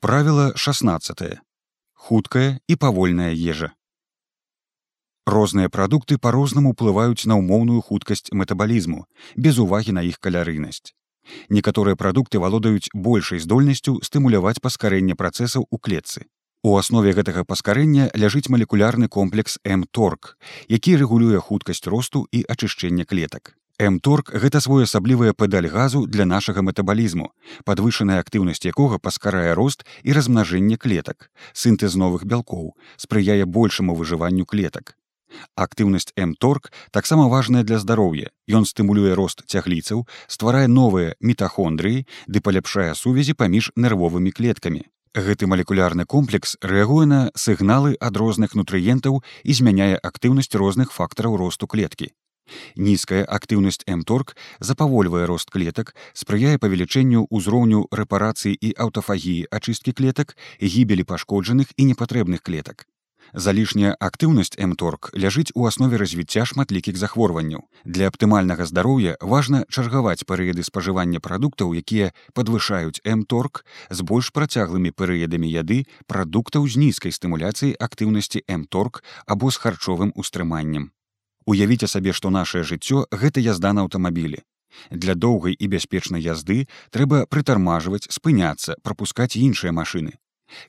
Правіла 16. Хуткая і павольная ежа. Розныя прадукты па-рознаму ўплываюць на ўмоўную хуткасць метабалізму, без увагі на іх калярыйнасць. Некаторыя прадукты валодаюць большай здольнасцю стымуляваць паскарэнне працэсаў у клетцы. У аснове гэтага паскарэння ляжыць малекулярны комплекс М-торг, які рэгулюе хуткасць росту і ачышчэння клетак. М-торг гэта своеасаблівая педаль газу для нашага метабалізму, падвышаная актыўнасць якога паскарае рост і размнажэнне клетак, сінтэз новых бялкоў, спрыяе большаму выжыванню клетак. Актыўнасць М-торг таксама важная для здароўя. Ён стымулюе рост цягліцаў, стварае новыя мітахондрыі ды паляпшае сувязі паміж нервовымі клеткамі. Гэты малекулярны комплекс рэагуе на сігналы ад розных нутрыентаў і змяняе актыўнасць розных фактараў росту клеткі. Нізкая актыўнасць М-торг запавольвае рост клетак, спрыяе павелічэнню ўзроўню рэпарацыі і аўтафагіі ачысткі клетак, гібелі пашкоджаных і непатрэбных клетак. Залішняя актыўнасць М-торг ляжыць у аснове развіцця шматлікіх захворванняў. Для аптымальнага здароўя важна чаргаваць перыяды спажывання прадуктаў, якія падвышаюць М-торг з больш працяглымі перыядамі яды прадуктаў з нізкай стымуляцыяй актыўнасці М-торг або з харчовым устрыманнем. Уявіце сабе, што нашае жыццё гэта язда на аўтамабілі. Для доўгай і бяспечнай язды трэба прытармажваць, спыняцца, прапускаць іншыя машыны.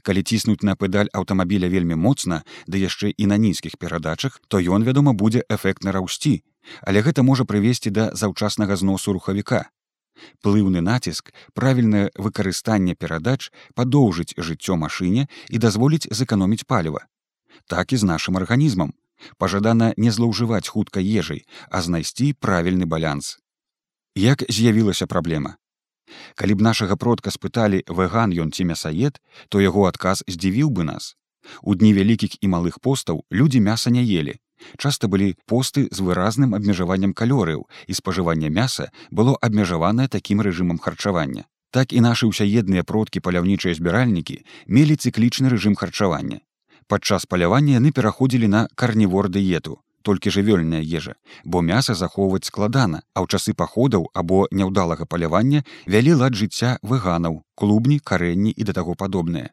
Калі ціснуць на педаль аўтамабіля вельмі моцна, да яшчэ і на нізкіх перадачах, то ён, вядома, будзе эфектна раўсці, але гэта можа прывесці да заўчаснага зносу рухавіка. Плыўны націск, правільнае выкарыстанне перадач падоўжыць жыццё машыне і дазволіць зэканоміць паліва. Так і з нашым арганізмам пажадана не злоўжываць хутка ежай, а знайсці правільны балянс. Як з'явілася праблема. Калі б нашага продка спыталі вэган ён ці мясаед, то яго адказ здзівіў бы нас. У дні вялікіх і малых постаў людзі мяса не елі. Часта былі посты з выразным абмежаваннем калорыяў і спажыванне мяса было абмежаванае такім рэжымам харчавання. Так і нашы ўсяедныя продкі паляўнічыя збіральнікі мелі цыклічны рэжым харчавання падчас палявання яны пераходзілі на карнівор дыету толькі жывёльная ежа бо мяса захоўваць складана а ў часы паходаў або няўдалага палявання вялі лад жыцця выганаў клубні карэнні і да таго падобнае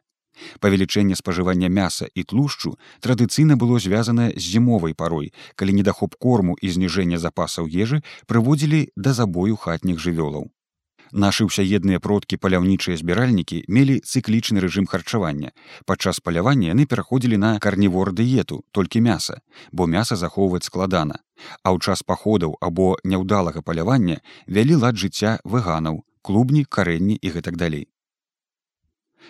павелічэнне спажывання мяса і тлушчу традыцыйна было звязанае з зімовай парой калі недахоп корму і зніжэння запасаў ежы прыводзілі да забою хатніх жывёлаў Нашы ўсяедныя продкі паляўнічыя збіральнікі мелі цыклічны рэжым харчавання. Падчас палявання яны пераходзілі на карнівор дыету, толькі мяса, бо мяса захоўваць складана. А ў час паходаў або няўдалага палявання вялі лад жыцця выганаў, клубні, карэнні і гэтак далей.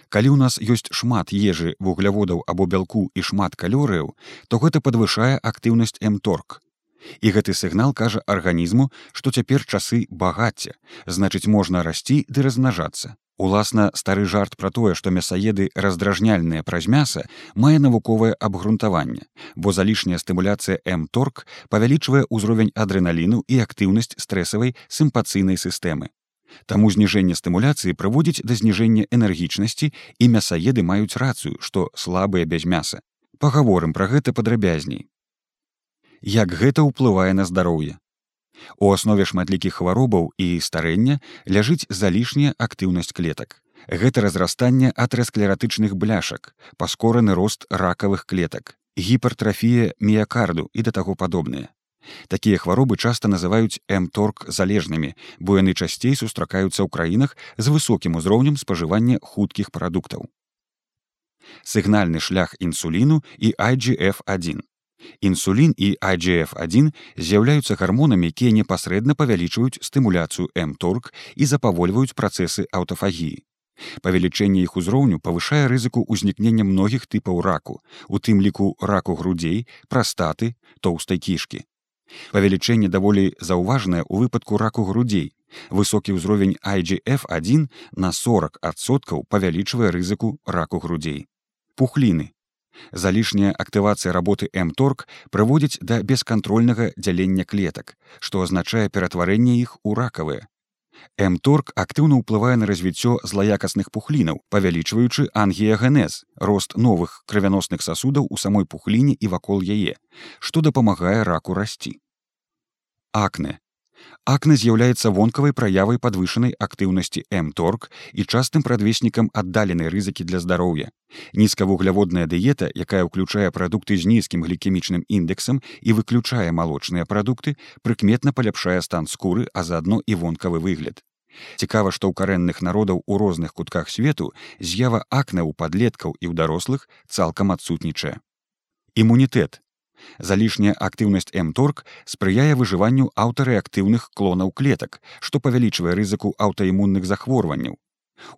Калі ў нас ёсць шмат ежы вугляводаў або бялку і шмат калорыяў, то гэта падвышае актыўнасць М-торг, І гэты сігнал кажа арганізму, што цяпер часы багацця, значыць можна расці ды размнажацца. Уласна стары жарт пра тое, што мясаеды раздражняльныя праз мяса мае навуковае абгрунтаванне, бо залішняя стымуляцыя М-торг павялічвае ўзровень адрэналіну і актыўнасць стрэсавай сімпацыйнай сістэмы. Таму зніжэнне стымуляцыі прыводзіць да зніжэння энергічнасці і мясаеды маюць рацыю, што слабыя без мяса. Пагаворым пра гэта падрабязней як гэта ўплывае на здароўе. У аснове шматлікіх хваробаў і старэння ляжыць залішняя актыўнасць клетак. Гэта разрастанне атрасклератычных бляшак, паскораны рост ракавых клетак, гіпертрафія міякарду і да таго падобныя. Такія хваробы часта называюць эмторг залежнымі, бо яны часцей сустракаюцца ў краінах з высокім узроўнем спажывання хуткіх прадуктаў. Сігнальны шлях інсуліну і IGF1 Інсулін і IGF1 з'яўляюцца гармонамі, якія непасрэдна павялічваюць стымуляцыю М-торг і запавольваюць працэсы аўтафагіі. Павелічэнне іх узроўню павышае рызыку ўзнікнення многіх тыпаў раку, у тым ліку раку грудзей, прастаты, тоўстай кішкі. Павелічэнне даволі заўважнае ў выпадку раку грудзей. Высокі ўзровень IGF1 на 40соткаў павялічвае рызыку раку грудзей. Пухліны Залішняя актывацыя работы М-торг прыводзіць да бескантрольнага дзялення клетак, што азначае ператварэнне іх у ракавыя. М-торг актыўна ўплывае на развіццё злаякасных пухлінаў, павялічваючы ангіягенез, рост новых крывяносных сасудаў у самой пухліне і вакол яе, што дапамагае раку расці. Акне. Акна з'яўляецца вонкавай праявай падвышанай актыўнасці мторг і частым прадвеснікам аддаленай рызыкі для здароўя. Нізкавугляводная дыета, якая ўключае прадукты з нізкім глікемічным індэксам і выключае малочныя прадукты, прыкметна паляпшае стан скуры, а заадно і вонкавы выгляд. Цікава, што ў карэнных народаў у розных кутках свету з'ява акна ў падлеткаў і ў дарослых цалкам адсутнічае. Імунітэт Залішняя актыўнасць мторг спрыяе выжыванню аўтарэактыўных клонаў клетак, што павялічвае рызыку аўтаімунных захворванняў.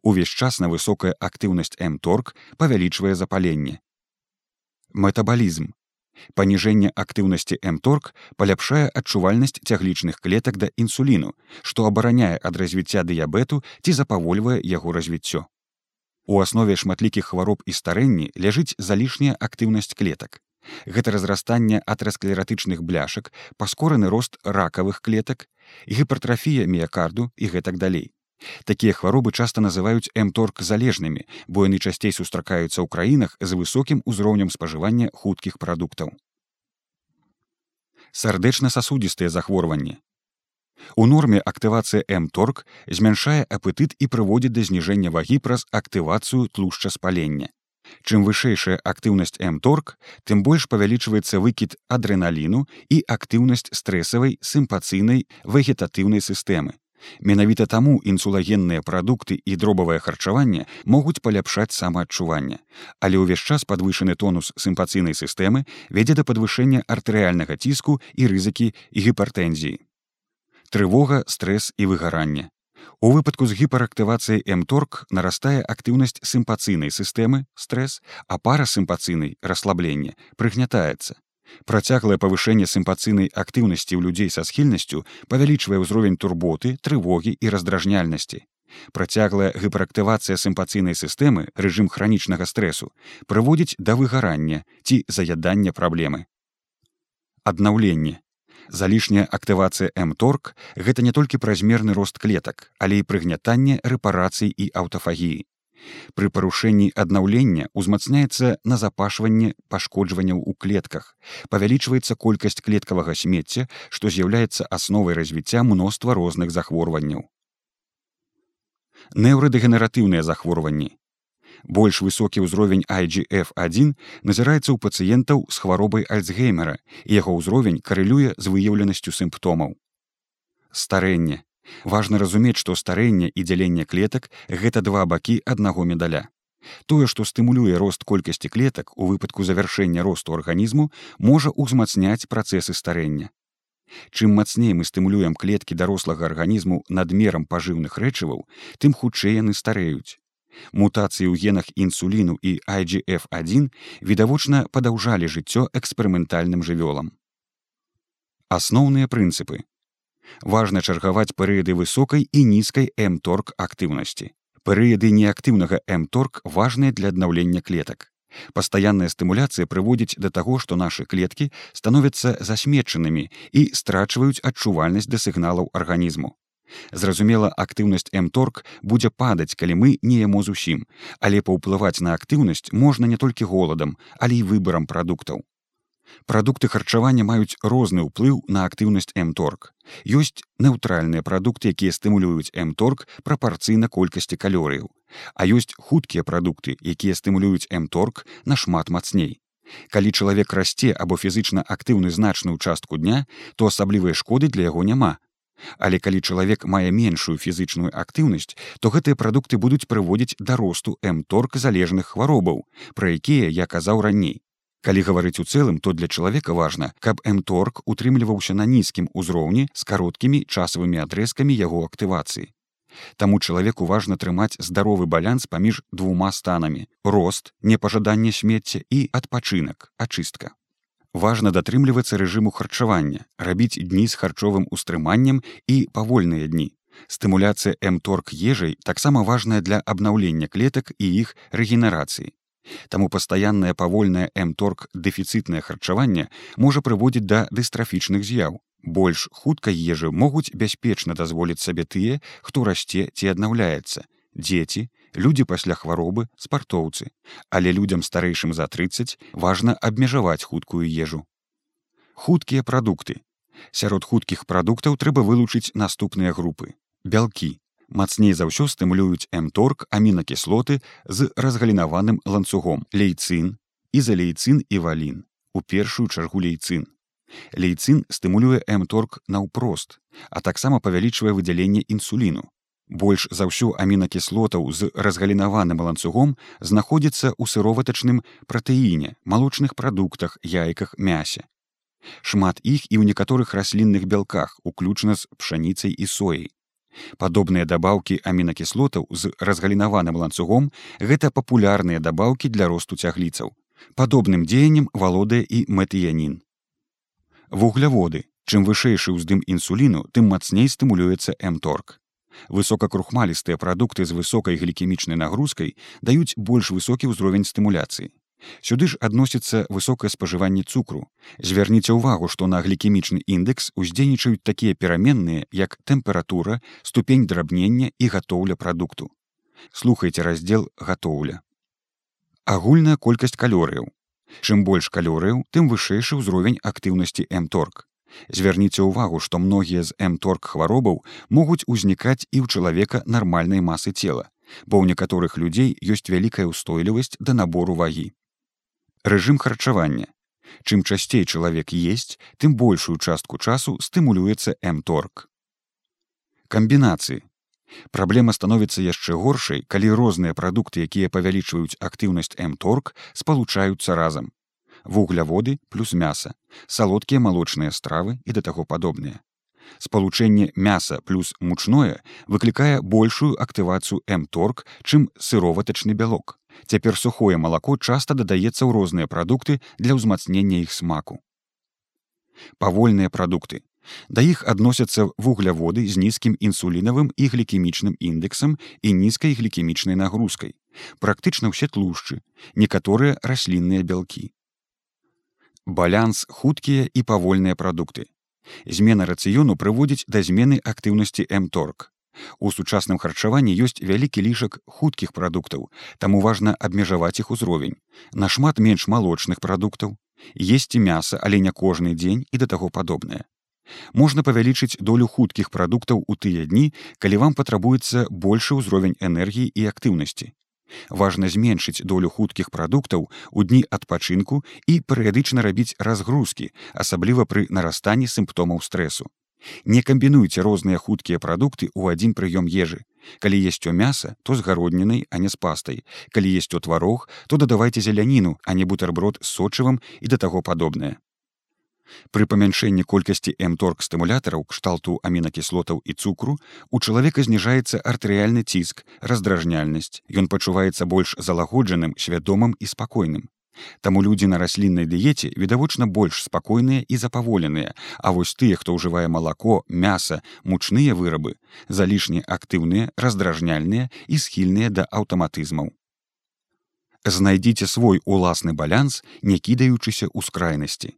Увесь час на высокая актыўнасць мторг павялічвае запаленне. Метабалізм. Паніжэнне актыўнасці мторг паляпшае адчувальнасць цяглічных клетак да інсуліну, што абараняе ад развіцця дыябету ці запавольвае яго развіццё. У аснове шматлікіх хвароб і старэнні ляжыць залішняя актыўнасць клетак гэта разрастанне атрасклератычных бляшак паскораны рост ракавых клетак гіпертрафія міякарду і гэтак далей. Такія хваробы часта называюць мторг залежнымі бо яны часцей сустракаюцца ў краінах з высокім узроўнем спажывання хуткіх прадуктаў. Сардэчна-сасудістыя захворванні. У норме актывацыя мторг змяншае апетыт і прыводзіць да зніжэння вагі праз актывацыю тлушча спалення Чым вышэйшая актыўнасць мторг, тым больш павялічваецца выкід адреналіну і актыўнасць стрэсавай сімпацыйнай вегетатыўнай сістэмы. Менавіта таму інсулагенныя прадукты і дробавае харчаванне могуць паляпшаць самаадчуванне. Але ўвесь час падвышаны тонус сімпацыйнай сістэмы вядзе да падвышэння артэрыяльнага ціску і рызыкі гіпартэнзіі. Трывога, стрэс і выгаранне. У выпадку з гіперактывацыяй мторг нарастае актыўнасць сімпацыйнай сістэмы стрэс, а парасімпацыйнай расслабленне прыгнятаецца. Працяглае павышэнне сімпацыйнай актыўнасці ў людзей са схільнасцю павялічвае ўзровень турботы, трывогі і раздражняльнасці. Працяглая гіперактывацыя сімпацыйнай сістэмы рэжым хранічнага стрэсу прыводзіць да выгарання ці заядання праблемы. Аднаўленне залішняя актывацыя мторг гэта не толькі празмерны рост клетак але і прыгнятанне рэпарацый і аўтафагіі. Пры парушэнні аднаўлення ўзмацняецца назапашванне пашкоджванняў у клетках павялічваецца колькасць клеткавага смецця што з'яўляецца асновай развіцця мноства розных захворванняў. Неўрадэгенератыўныя захворванні больш высокі ўзровень IGF1 назіраецца ў пацыентаў з хваробай альцгеймера і яго ўзровень карэлюе з выяўленасцю сімптомаў. Старэнне. Важна разумець, што старэнне і дзяленне клетак гэта два бакі аднаго медаля. Тое, што стымулюе рост колькасці клетак у выпадку завяршэння росту арганізму, можа ўзмацняць працэсы старэння. Чым мацней мы стымулюем клеткі дарослага арганізму надмерам пажыўных рэчываў, тым хутчэй яны стареюць. Мутацыі ў генах інсуліну і IGF1 відавочна падаўжалі жыццё эксперыментальным жывёлам. Асноўныя прынцыпы. Важна чаргаваць перыяды высокай і нізкай мторг актыўнасці. Перыяды неактыўнага мторг важныя для аднаўлення клетак. Пастаянная стымуляцыя прыводзіць да таго, што нашы клеткі становяцца засмечанымі і страчваюць адчувальнасць да сігналаў арганізму. Зразумела, актыўнасць мторг будзе падаць, калі мы не яму зусім, але паўплываць на актыўнасць можна не толькі голадам, але і выбарам прадуктаў. Прадукты харчавання маюць розны ўплыў на актыўнасць мторг. Ёсць неўтральныя прадукты, якія стымулююць мторг прапарцыйна колькасці калорыяў. А ёсць хуткія прадукты, якія стымулююць мторг нашмат мацней. Калі чалавек расце або фізычна актыўны значную частку дня, то асаблівай шкоды для яго няма, Але калі чалавек мае меншую фізычную актыўнасць, то гэтыя прадукты будуць прыводзіць да росту мторг залежных хваробаў, пра якія я казаў раней. Калі гаварыць у цэлым, то для чалавека важна, каб мторг утрымліваўся на нізкім узроўні з кароткімі часавымі адрэзкамі яго актывацыі. Таму чалавеку важна трымаць здаровы балянс паміж двума станамі: рост, непажаданне смецця і адпачынак, ачыстка важна датрымлівацца рэжыму харчавання, рабіць дні з харчовым устрыманнем і павольныя дні. Стымуляцыя мторг ежай таксама важная для абнаўлення клетак і іх рэгенерацыі. Таму пастаяннае павольнае мторг дэфіцытнае харчаванне можа прыводзіць да дыстрафічных з'яў. Больш хутка ежы могуць бяспечна дазволіць сабе тыя, хто расце ці аднаўляецца. Дзеці, людзі пасля хваробы спартоўцы але людзям старэйшым за 30 важна абмежаваць хуткую ежу хуткія прадукты Сярод хуткіх прадуктаў трэба вылучыць наступныя групы. Бялкі. Мацней за ўсё стымулююць эмторг амінакіслоты з разгалінаваным ланцугом лейцын, ізалейцын і валін. У першую чаргу лейцын. Лейцын стымулюе эмторг наўпрост, а таксама павялічвае выдзяленне інсуліну. Больш за ўсё амінакіслотаў з разгалінаваным ланцугом знаходзіцца ў сыроватачным пратэіне, малочных прадуктах, яйках, мясе. Шмат іх і ў некаторых раслінных бялках, уключна з пшаніцай і сояй. Падобныя дабаўкі амінакіслотаў з разгалінаваным ланцугом гэта папулярныя дабаўкі для росту цягліцаў. Падобным дзеяннем валодае і мэтыянін. Вугляводы. Чым вышэйшы ўздым інсуліну, тым мацней стымулюецца эмторг. Высокакрухмалістыя прадукты з высокай глікемічнай нагрузкай даюць больш высокі ўзровень стымуляцыі. Сюды ж адносіцца высокае спажыванне цукру. Звярніце ўвагу, што на глікемічны індекс уздзейнічаюць такія пераменныя, як тэмпература, ступень драбнення і гатоўля прадукту. Слухайце раздзел гатоўля. Агульная колькасць калорыяў. Чым больш калорыяў, тым вышэйшы ўзровень актыўнасці эмторг. Звярніце ўвагу, што многія з эмторг хваробаў могуць узнікаць і ў чалавека нармальнай масы цела, бо ў некаторых людзей ёсць вялікая ўстойлівасць да набору вагі. Рэжым харчавання. Чым часцей чалавек есть, тым большую частку часу стымулюецца эмторг. Камбінацыі. Праблема становіцца яшчэ горшай, калі розныя прадукты, якія павялічваюць актыўнасць эмторг, спалучаюцца разам. Вугляводы плюс мяса, салодкія малочныя стравы і да таго падобныя. Спалучэнне мяса плюс мучное выклікае большую актывацыю эмторг, чым сыроватачны бялок. Цяпер сухое малако часта дадаецца ў розныя прадукты для ўзмацнення іх смаку. Павольныя прадукты. Да іх адносяцца вугляводы з нізкім інсулінавым і глікемічным індексам і нізкай глікемічнай нагрузкай. Практычна ўсе тлушчы, некаторыя раслінныя бялкі. Балянс хуткія і павольныя прадукты. Змена рацыёну прыводзіць да змены актыўнасці эмторг. У сучасным харчаванні ёсць вялікі лішак хуткіх прадуктаў, таму важна абмежаваць іх узровень. Нашмат менш малочных прадуктаў, есці мяса, але не кожны дзень і да таго падобнае. Можна павялічыць долю хуткіх прадуктаў у тыя дні, калі вам патрабуецца большы ўзровень энергіі і актыўнасці. Важна зменшыць долю хуткіх прадуктаў у дні адпачынку і перыядычна рабіць разгрузкі, асабліва пры нарастанні сімптомаў стрэсу. Не камбінуйце розныя хуткія прадукты ў адзін прыём ежы. Калі есть у мяса, то з гароднінай, а не з пастай. Калі есть у тварог, то дадавайце зеляніну, а не бутэрброд з сочывам і да таго падобнае. Пры памяншэнні колькасці эмторг стымулятараў кшталту амінакіслотаў і цукру у чалавека зніжаецца артэрыяльны ціск, раздражняльнасць. Ён пачуваецца больш залагоджаным, свядомым і спакойным. Таму людзі на расліннай дыеце відавочна больш спакойныя і запаволеныя, А вось тыя, хто ўжывае малако, мяса, мучныя вырабы, залішне актыўныя, раздражняльныя і схільныя да аўтаматызмаў. Знайдзіце свой уласны балянс, не кідаючыся ў скрайнасці.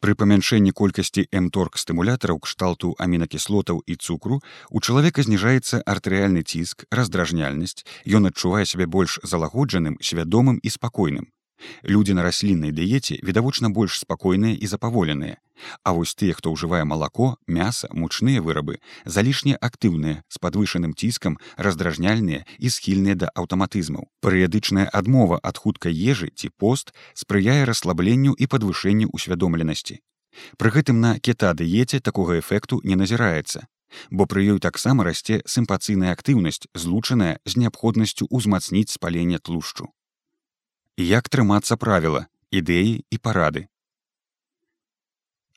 Пры памяншэнні колькасці эмторг стымулятараў кшталту амінакіслотаў і цукру у чалавека зніжаецца артэрыяльны ціск, раздражняльнасць, ён адчувае сябе больш залагоджаным, свядомым і спакойным. Людзі на расліннай дыеце відавочна больш спакойныя і запаволеныя. А вось тыя, хто ўжывае малако, мяса, мучныя вырабы, залішне актыўныя, з падвышаным ціскам, раздражняльныя і схільныя да аўтаматызмаў. Перыядычная адмова ад хуткай ежы ці пост спрыяе расслабленню і падвышэнню ўсвядомленасці. Пры гэтым на кетадыеце такога эфекту не назіраецца. Бо пры ёй таксама расце сімпацыйная актыўнасць, злучаная з неабходнасцю ўзмацніць спаленне тлушчу як трымацца правіла ідэі і парады.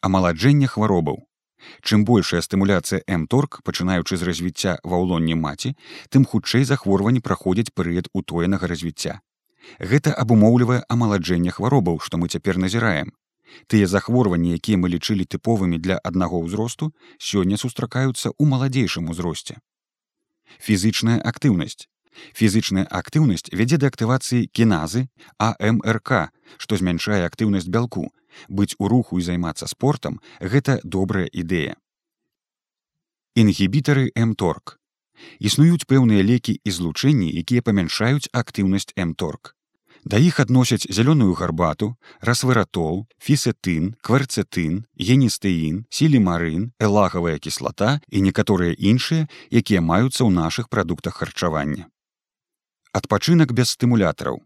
Амаладжэнне хваробаў. Чым большая стымуляцыя эмторг пачынаючы з развіцця ва ўлонні маці тым хутчэй захворванні праходзяць перыяд утоенага развіцця. Гэта абумоўлівае амаладжэнне хваробаў што мы цяпер назіраем. Тыя захворванні якія мы лічылі тыповымі для аднаго ўзросту сёння сустракаюцца ў маладзейшым узросце. Фізычная актыўнасць Фізычная актыўнасць вядзе да актывацыі кіназы АМРК, што змяншае актыўнасць бялку. Быць у руху і займацца спортам гэта добрая ідэя. Інгібітары эмторг. Існуюць пэўныя лекі і злучэнні, якія памяншаюць актыўнасць эмторг. Да іх адносяць зялёную гарбату, расвыратол, фісетын, кварцетын, геністэін, сілімарын, элагавая кіслата і некаторыя іншыя, якія маюцца ў нашых прадуктах харчавання. Адпачынак без стымулятараў.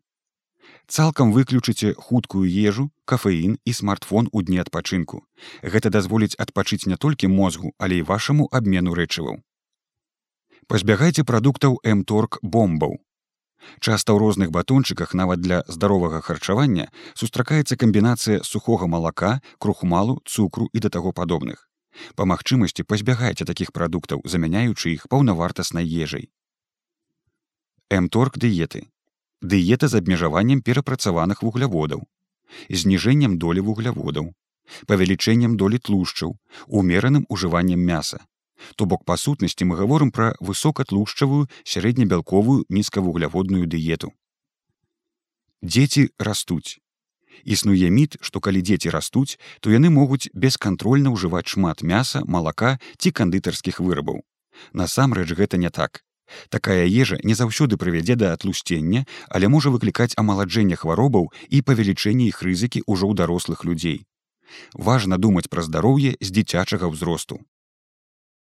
Цалкам выключыце хуткую ежу, кафеін і смартфон у дні адпачынку. Гэта дазволіць адпачыць не толькі мозгу, але і вашаму абмену рэчываў. Пазбягайце прадуктаў мторг бомбаў, Часта ў розных батончыках нават для здаровага харчавання сустракаецца камбінацыя сухога малака, крухмалу, цукру і да таго падобных. Па магчымасці пазбягайце такіх прадуктаў, замяняючы іх паўнавартаснай ежай. Мторг дыеты. Дыета з абмежаваннем перапрацаваных вугляводаў, зніжэннем долі вугляводаў, павелічэннем долі тлушчаў, умераным ужываннем мяса, То бок па сутнасці мы гаворым пра высокатлушчавую сярэднебялковую нізкавугляводную дыету. Дзеці растуць. Існуе міт, што калі дзеці растуць, то яны могуць бескантрольна ўжываць шмат мяса, малака ці кандытарскіх вырабаў. Насамрэч гэта не так. Такая ежа не заўсёды прывядзе да атлусцення, але можа выклікаць амаладжэнне хваробаў і павелічэнне іх рызыкі ўжо ў дарослых людзей. Важна думаць пра здароўе з дзіцячага ўзросту.